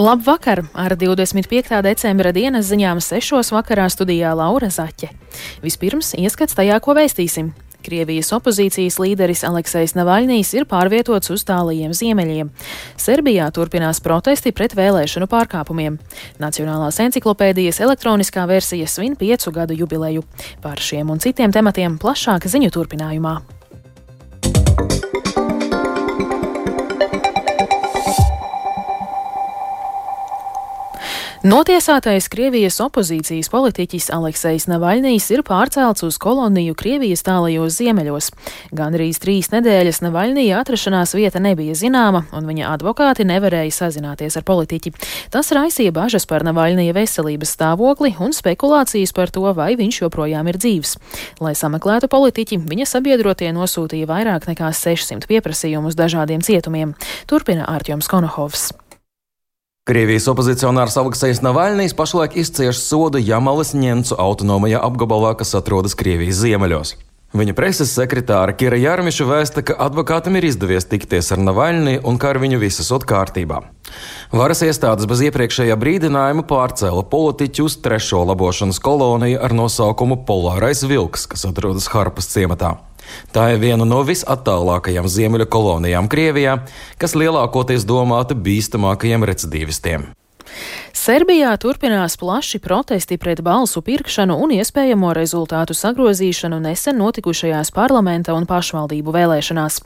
Labvakar! Ar 25. decembra dienas ziņām 6. vakarā studijā Laura Zaķe. Vispirms ieskats tajā, ko vēstīsim. Krievijas opozīcijas līderis Aleksejs Navaļnīs ir pārvietots uz tālajiem ziemeļiem. Serbijā turpinās protesti pret vēlēšanu pārkāpumiem. Nacionālās encyklopēdijas elektroniskā versija svin piecu gadu jubileju. Par šiem un citiem tematiem plašāk ziņu turpinājumā. Notiesātais Krievijas opozīcijas politiķis Aleksejs Navaļnīs ir pārcelts uz koloniju Krievijas tālajos ziemeļos. Gan arī trīs nedēļas Navaļnija atrašanās vieta nebija zināma, un viņa advokāti nevarēja sazināties ar politiķi. Tas raisīja bažas par Navaļnija veselības stāvokli un spekulācijas par to, vai viņš joprojām ir dzīves. Lai sameklētu politiķi, viņa sabiedrotie nosūtīja vairāk nekā 600 pieprasījumus dažādiem cietumiem. Turpina Ārķoms Konohovs. Krievijas opozicionārs Aleksejs Navaļnijas pašlaik izcieš sodu Jamalas ņemcu autonomajā apgabalā, kas atrodas Krievijas ziemeļos. Viņa preses sekretāra Kira Jārmiša vēsta, ka advokātam ir izdevies tikties ar Navaļniju un ka ar viņu viss esot kārtībā. Varas iestādes bez iepriekšējā brīdinājuma pārcēla politiķu uz trešo labošanas koloniju ar nosaukumu Polārais vilks, kas atrodas Harpas ciematā. Tā ir viena no visattālākajām ziemeļu kolonijām Krievijā, kas lielākoties domāta bīstamākajiem recidīvistiem. Serbijā turpinās plaši protesti pret balsu pirkšanu un iespējamo rezultātu sagrozīšanu nesen notikušajās parlamenta un pašvaldību vēlēšanās.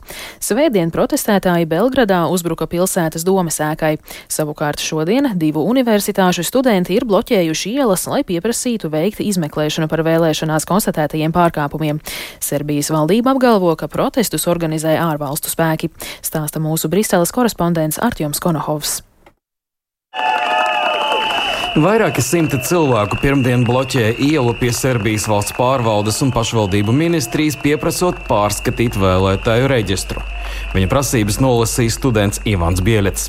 Svētdien protestētāji Belgradā uzbruka pilsētas domes ēkai. Savukārt šodien divu universitāšu studenti ir bloķējuši ielas, lai pieprasītu veikt izmeklēšanu par vēlēšanās konstatētajiem pārkāpumiem. Serbijas valdība apgalvo, ka protestus organizē ārvalstu spēki. Stāsta mūsu Briseles korespondents Artjoms Konohovs. you Vairāki simti cilvēku pirmdien bloķēja ielu pie Serbijas valsts pārvaldes un pašvaldību ministrijas, pieprasot pārskatīt vēlētāju reģistru. Viņa prasības nolasīja students Ivans Bielets.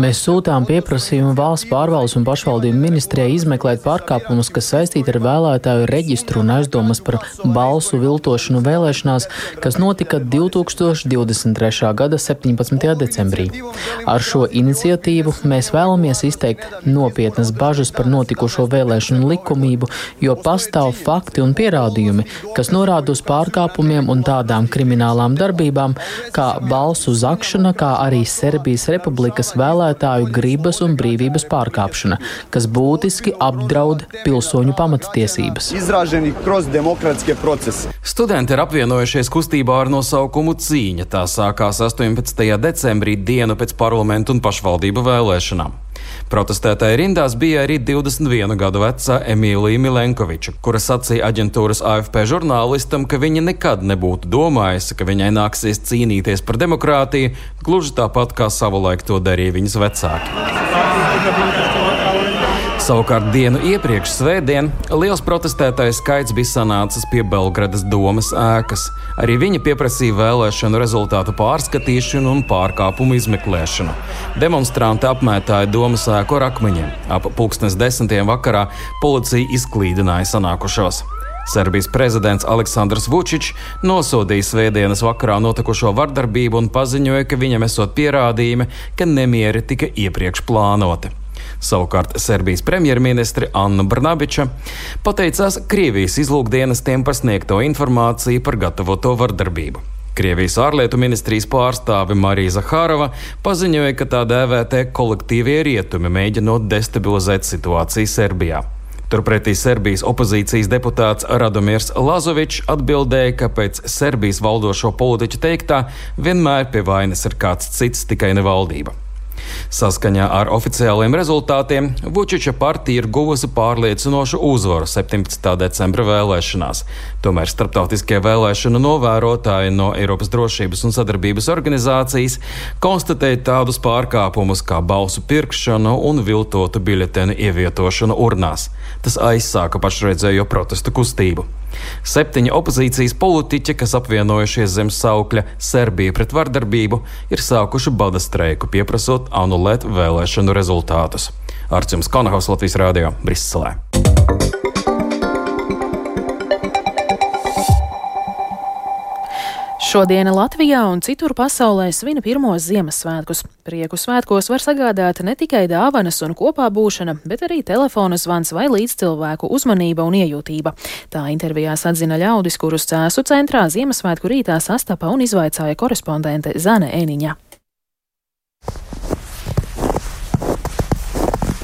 Mēs sūtām pieprasījumu valsts pārvaldes un pašvaldību ministrijai izmeklēt pārkāpumus, kas saistīti ar vēlētāju reģistru un aizdomas par balsu viltošanu vēlēšanās, kas notika 2023. gada 17. decembrī. Ar šo iniciatīvu mēs vēlamies izteikt nopietnas bažas par notikušo vēlēšanu likumību, jo pastāv fakti un pierādījumi, kas norāda uz pārkāpumiem un tādām kriminālām darbībām kā balsu zakšana, kā arī Serbijas republikas vēlētāju gribas un brīvības pārkāpšana, kas būtiski apdraud pilsoņu pamattiesības. Studenti ir apvienojušies kustībā ar nosaukumu Cīņa. Tā sākās 18. decembrī, dienu pēc parlamentu un pašvaldību vēlēšanām. Protestētāji rindās bija arī 21 gadu vecā Emīlija Milenkoviča, kura sacīja aģentūras AFP žurnālistam, ka viņa nekad nebūtu domājusi, ka viņai nāksies cīnīties par demokrātiju, gluži tāpat kā savulaik to darīja viņas vecāki. Savukārt dienu iepriekš svētdien liels protestētāju skaits bija sanācis pie Belgradas domas ēkas. Arī viņa pieprasīja vēlēšanu rezultātu pārskatīšanu un pārkāpumu izmeklēšanu. Demonstranti apmētāja domas ēku ar akmeņiem. Ap pulkstens desmitiem vakarā policija izklīdināja sanākušos. Serbijas prezidents Aleksandrs Vučičs nosodīja svētdienas vakarā notikušo vardarbību un paziņoja, ka viņam esot pierādījumi, ka nemieri tika iepriekš plānoti. Savukārt Serbijas premjerministre Anna Brnabiča pateicās Krievijas izlūkdienestiem par sniegto informāciju par gatavoto vardarbību. Krievijas ārlietu ministrijas pārstāve Marija Zahārova paziņoja, ka tā dēvētie kolektīvie rietumi mēģinot destabilizēt situāciju Serbijā. Turpretī Serbijas opozīcijas deputāts Radomirs Lazovičs atbildēja, ka pēc Serbijas valdošo politiķu teiktā vienmēr pie vainas ir kāds cits, tikai ne valdība. Saskaņā ar oficiāliem rezultātiem Vučiča partija ir guvusi pārliecinošu uzvaru 17. decembra vēlēšanās. Tomēr starptautiskie vēlēšanu novērotāji no Eiropas drošības un sadarbības organizācijas konstatēja tādus pārkāpumus kā balsu pirkšanu un viltotu biļetenu ievietošanu urnās. Tas aizsāka pašreizējo protestu kustību. Septiņi opozīcijas politiķi, kas apvienojušies zem saukļa Serbija pret vardarbību, ir sākuši bada streiku, pieprasot anulēt vēlēšanu rezultātus. Arcums Konahaus Latvijas Rādio Briselē. Šodien Latvijā un citur pasaulē svina pirmos Ziemassvētkus. Prieku svētkos var sagādāt ne tikai dāvanas un kopā būšana, bet arī telefona zvans vai līdzcilvēku uzmanība un iejūtība. Tā intervijās atzina ļaudis, kurus cēsu centrā Ziemassvētku rītā sastapa un izvaicāja korespondente Zane Eniņa.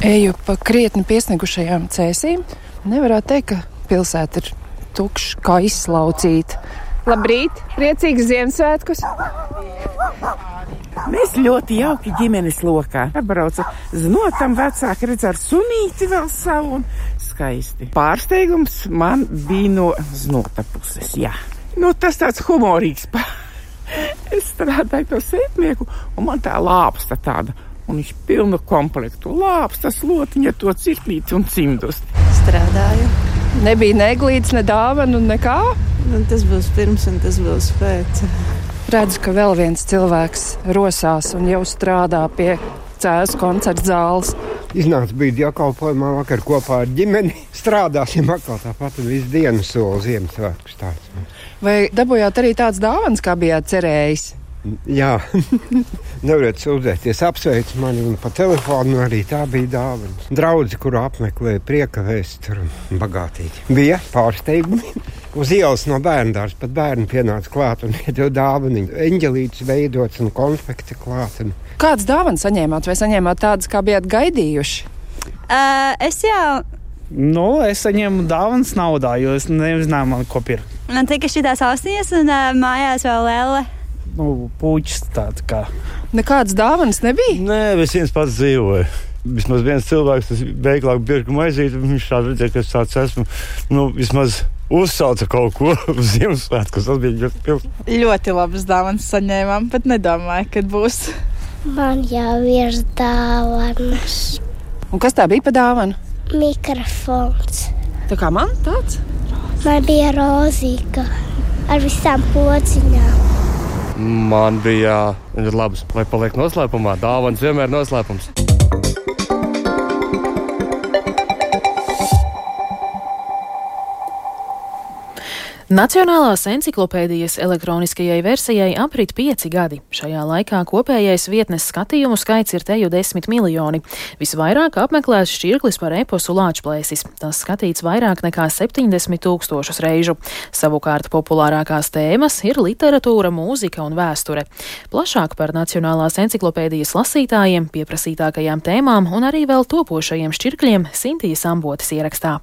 Eju pa krietni piesniegušajām cēsīm. Nevarētu teikt, ka pilsēta ir tukša, kā izslaucīta. Labrīt, priecīgs Ziemassvētkus! Mēs ļoti jauki ģimenes lokā. Atbraucu znotam, vecāki redz ar sunīti vēl savu un skaisti. Pārsteigums man bija no znota puses, jā. Nu, tas tāds humorīgs. es strādāju to sētnieku, un man tā lāpsta tāda. Un viņš pilnu komplektu lāpsta, slotiņa, to cirknīti un cimdus. Strādāju. Nebija neglīts, ne dāvana, nekā. Un tas būs pirms, un tas būs pēc. Redzu, ka vēl viens cilvēks rosās un jau strādā pie cēlus koncerta zāles. Iznāca brīdī apkalpojumā vakar kopā ar ģimeni. Strādāsim atkal tāpat visu dienu soli Ziemassvētkus tāds. Vai dabūjāt arī tāds dāvans, kā bijāt cerējis? Jā, nevarat sūdzēties. Apsveicu mani un pa telefonu arī tā bija dāvana. Draudzi, kuru apmeklēja prieka vēsture un bagātīgi. Bija pārsteigumi. Uz ielas no bērna dārza pat bērni pienāca klāt un iedeva dāvanu. Eņģelītes veidots un konfekti klāt. Un... Kādas dāvanas saņēmāt vai saņēmāt tādas, kā bijāt gaidījuši? Uh, es jau Nu, es saņēmu dāvanas naudā, jo es nezināju, ko pirkt. Man tika šī tās austiņas, un uh, mājās vēl lēle nu, puķis tāds kā. Nekādas dāvanas nebija? Nē, es viens pats dzīvoju. Vismaz viens cilvēks, tas veiklāk birka maizīt, viņš šādi redzēja, ka es tāds esmu. Nu, vismaz uzsauca kaut ko uz Ziemassvētku. Tas bija ļoti pils. Ļoti labas dāvanas saņēmām, bet nedomāju, kad būs. Man jau ir dāvanas. Un kas tā bija pa dāvanu? Mikrofons. Tā kā man tāds? Man bija rozīga ar visām pociņām. Man bija ļoti labs, lai paliek noslēpumā. Dāvāns vienmēr ir noslēpums. Nacionālās encyklopēdijas elektroniskajai versijai aprit pieci gadi. Šajā laikā kopējais vietnes skatījumu skaits ir teju desmit miljoni. Visvairāk apmeklēts šķirklis par eposu Lāčplēsis. Tas skatīts vairāk nekā 70 tūkstošus reižu. Savukārt populārākās tēmas ir literatūra, mūzika un vēsture. Plašāk par Nacionālās encyklopēdijas lasītājiem, pieprasītākajām tēmām un arī vēl topošajiem šķirkļiem Sintīs Ambotas ierakstā.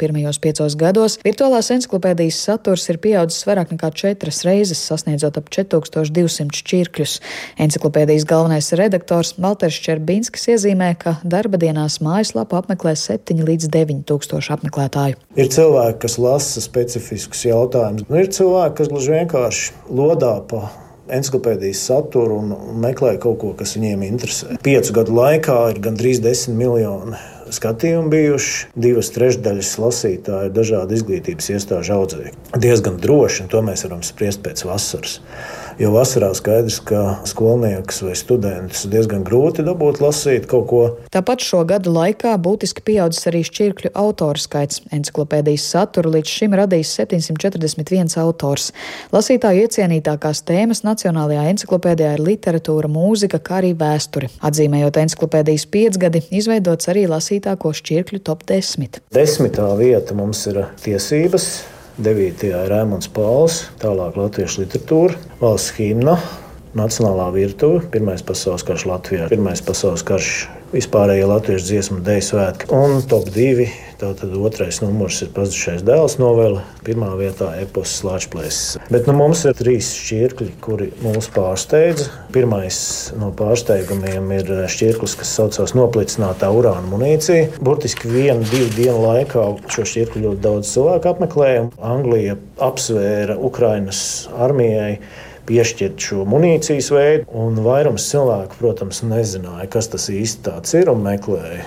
Pirmajos piecos gados virtuālās encyklopēdijas saturs ir pieaudzis vairāk nekā četras reizes, sasniedzot ap 4200 šķirkļus. Encyklopēdijas galvenais redaktors Valters Čerbinskis iezīmē, ka darba dienās mājaslapu apmeklē 7 līdz 9 tūkstoši apmeklētāju. Ir cilvēki, kas lasa specifiskus jautājumus, nu, ir cilvēki, kas gluži vienkārši lodā pa encyklopēdijas saturu un meklē kaut ko, kas viņiem interesē. Piecu gadu laikā ir gandrīz 10 miljoni skatījumi bijuši. Divas trešdaļas lasītāji ir dažādu izglītības iestāžu audzēkļi. Diezgan droši, un to mēs varam spriest pēc vasaras. Jo vasarā skaidrs, ka skolnieks vai students diezgan grūti dabūt lasīt kaut ko. Tāpat šo gadu laikā būtiski pieaudzis arī šķirkļu autoru skaits. Encyklopēdijas saturu līdz šim radījis 741 autors. Lasītāju iecienītākās tēmas Nacionālajā encyklopēdijā ir literatūra, mūzika, kā arī vēsture. Atzīmējot encyklopēdijas piecgadi, izveidots arī lasītāko šķirkļu top 10. Desmitā vieta mums ir tiesības 9. ir Rēmons Pauls, tālāk latviešu literatūra, valsts himna, nacionālā virtuve, Pirmais pasaules karš Latvijā, Pirmais pasaules karš vispārējie latviešu dziesmu dēļ svētki. Un top 2. Tātad otrais numurs ir pazudušais dēls novela, pirmā vietā epos slāņplēsis. Bet nu, mums ir trīs šķirkļi, kuri mūs pārsteidza. Pirmais no pārsteigumiem ir šķirklis, kas saucās noplicinātā urāna munīcija. Burtiski vienu, divu dienu laikā šo šķirkli ļoti daudz cilvēku apmeklēja. Anglija apsvēra Ukrainas armijai piešķirt šo munīcijas veidu. Un vairums cilvēku, protams, nezināja, kas tas īsti ir un meklēja.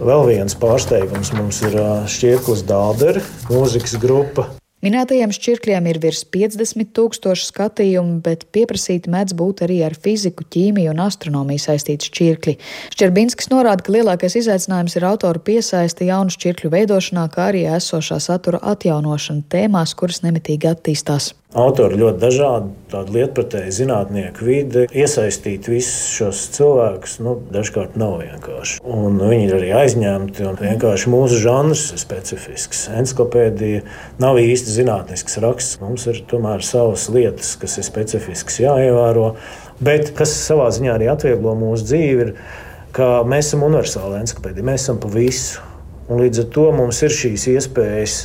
Vēl viens pārsteigums mums ir Šķirklis Dārdera mūzikas grupa. Minētajiem šķirkļiem ir virs 50 tūkstoši skatījumu, bet pieprasīti mēdz būt arī ar fiziku, ķīmiju un astronomiju saistīti šķirkļi. Šķerbinskis norāda, ka lielākais izaicinājums ir autoru piesaisti jaunu šķirkļu veidošanā, kā arī esošā satura atjaunošana tēmās, kuras nemitīgi attīstās. Autori ļoti dažādi, tāda lietpratēja zinātnieku vide. Iesaistīt visus šos cilvēkus nu, dažkārt nav vienkārši. Un viņi ir arī aizņemti. Vienkārši mūsu žanrs ir specifisks. Encyklopēdija nav īsti zinātnisks raksts. Mums ir tomēr savas lietas, kas ir specifiskas jāievēro. Bet kas savā ziņā arī atvieglo mūsu dzīvi, ir, ka mēs esam universāla encyklopēdija. Mēs esam pa visu. Un līdz ar to mums ir šīs iespējas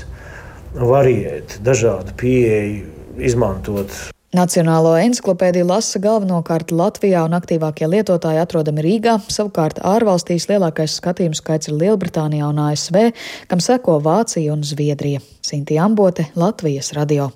variēt, dažādu pieeju izmantot. Nacionālo encyklopēdiju lasa galvenokārt Latvijā, un aktīvākie lietotāji atrodami Rīgā. Savukārt ārvalstīs lielākais skatījumu skaits ir Lielbritānijā un ASV, kam seko Vācija un Zviedrija. Sinti Ambote, Latvijas radio.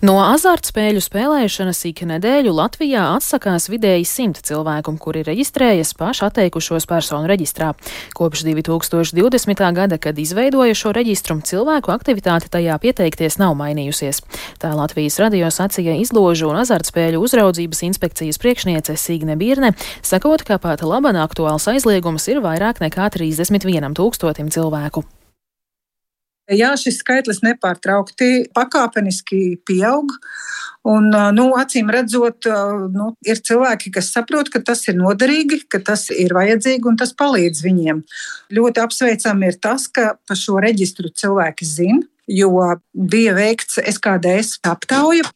No azartspēļu spēlēšanas ik nedēļu Latvijā atsakās vidēji simt cilvēku, kuri reģistrējas paši atteikušos personu reģistrā. Kopš 2020. gada, kad izveidoja šo reģistru, cilvēku aktivitāte tajā pieteikties nav mainījusies. Tā Latvijas radio sacīja izložu un azartspēļu uzraudzības inspekcijas priekšniece Signe Birne, sakot, ka pat laban aktuāls aizliegums ir vairāk nekā 31 tūkstotim cilvēku. Jā, šis skaitlis nepārtraukti pakāpeniski pieaug. Un, nu, acīm redzot, nu, ir cilvēki, kas saprot, ka tas ir noderīgi, ka tas ir vajadzīgi un tas palīdz viņiem. Ļoti apsveicami ir tas, ka par šo reģistru cilvēki zina, jo bija veikts SKDS aptauja.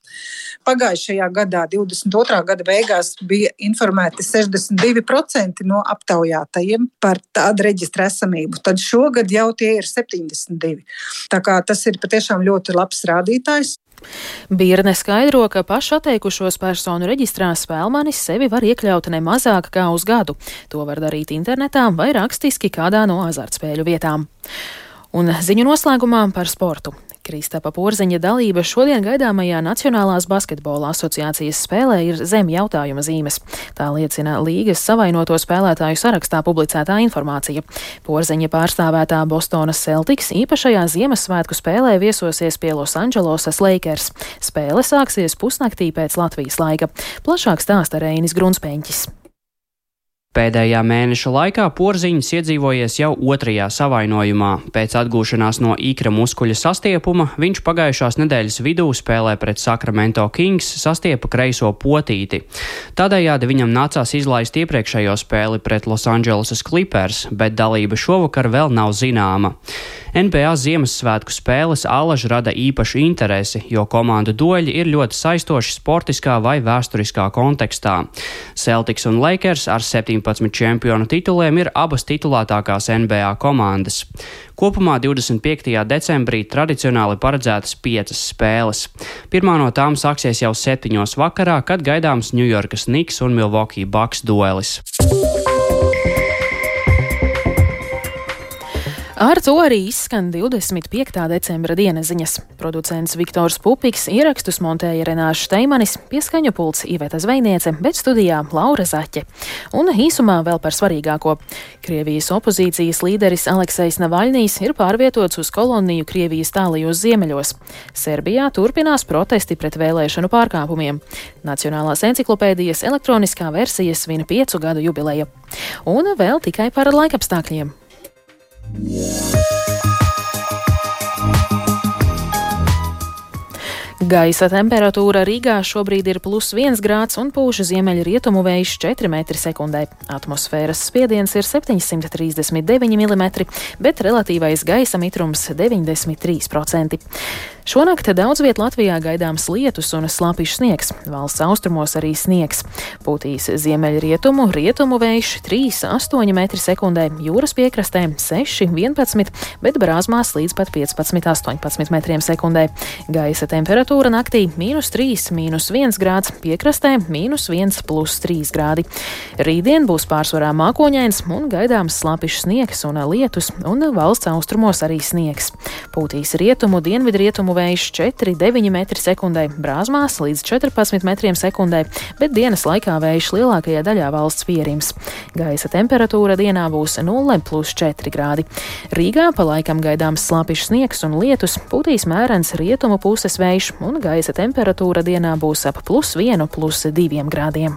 Pagājušajā gadā, 22. gada beigās, bija informēti 62% no aptaujātajiem par tādu reģistra esamību. Tad šogad jau tie ir 72%. Tā kā tas ir patiešām ļoti labs rādītājs. Birne skaidro, ka pašu atteikušos personu reģistrā spēlmanis sevi var iekļaut ne mazāk kā uz gadu. To var darīt internetā vai rakstiski kādā no azartspēļu vietām. Un ziņu noslēgumā par sportu. Kristapa Porziņa dalība šodien gaidāmajā Nacionālās basketbola asociācijas spēlē ir zem jautājuma zīmes. Tā liecina līgas savainoto spēlētāju sarakstā publicētā informācija. Porziņa pārstāvētā Bostonas Celtics īpašajā Ziemassvētku spēlē viesosies pie Losandželosas Lakers. Spēle sāksies pusnaktī pēc Latvijas laika. Plašāk stāsta Reinis Grunspēņķis. Pēdējā mēneša laikā porziņš iedzīvojies jau otrajā savainojumā. Pēc atgūšanās no īkra muskuļa sastiepuma viņš pagājušās nedēļas vidū spēlē pret Sacramento Kings sastiepa kreiso potīti. Tādējādi viņam nācās izlaist iepriekšējo spēli pret Los Angeles Clippers, bet dalība šovakar vēl nav zināma. NBA Ziemassvētku spēles alaži rada īpašu interesi, jo komandu doļi ir ļoti saistoši sportiskā vai vēsturiskā kontekstā. Celtics un Lakers ar 17 čempionu tituliem ir abas titulētākās NBA komandas. Kopumā 25. decembrī tradicionāli paredzētas piecas spēles. Pirmā no tām sāksies jau septiņos vakarā, kad gaidāms Ņujorkas Niks un Milwaukee Bucks duelis. Ar to arī izskan 25. decembra dienas ziņas. Producents Viktors Pupiks ierakstus montēja Renāša Steimanis, pieskaņu pults Iveta Zvejniece, bet studijā Laura Zaķe. Un īsumā vēl par svarīgāko. Krievijas opozīcijas līderis Aleksejs Navaļnīs ir pārvietots uz koloniju Krievijas tālajos ziemeļos. Serbijā turpinās protesti pret vēlēšanu pārkāpumiem. Nacionālās enciklopēdijas elektroniskā versija svina piecu gadu jubileju. Un vēl tikai par laikapstākļiem. Música Gaisa temperatūra Rīgā šobrīd ir plus 1 grāds un pūša ziemeļrietumu vējš 4 m2. Atmosfēras spiediens ir 739 mm, bet relatīvais gaisa mitrums 93%. Šonakt daudz viet Latvijā gaidāms lietus un slapjš sniegs. Valsts austrumos arī sniegs. Pūtīs ziemeļrietumu, rietumu vējš 3,8 m2, jūras piekrastē 6,11, bet brāzmās līdz pat 15,18 m2. Gaisa temperatūra naktī - mīnus 3, mīnus 1 grāds, piekrastē - mīnus 1, plus 3 grādi. Rītdien būs pārsvarā mākoņains un gaidāms slapjš sniegs un lietus, un valsts austrumos arī sniegs. Pūtīs rietumu, dienvidrietumu vējš 4,9 m2, brāzmās līdz 14 m2, bet dienas laikā vējš lielākajā daļā valsts pierims. Gaisa temperatūra dienā būs 0,4 grādi. Rīgā pa laikam gaidāms slāpjš sniegs un lietus, pūtīs mērens rietumu puses vējš, un gaisa temperatūra dienā būs ap plus 1, plus 2 grādiem.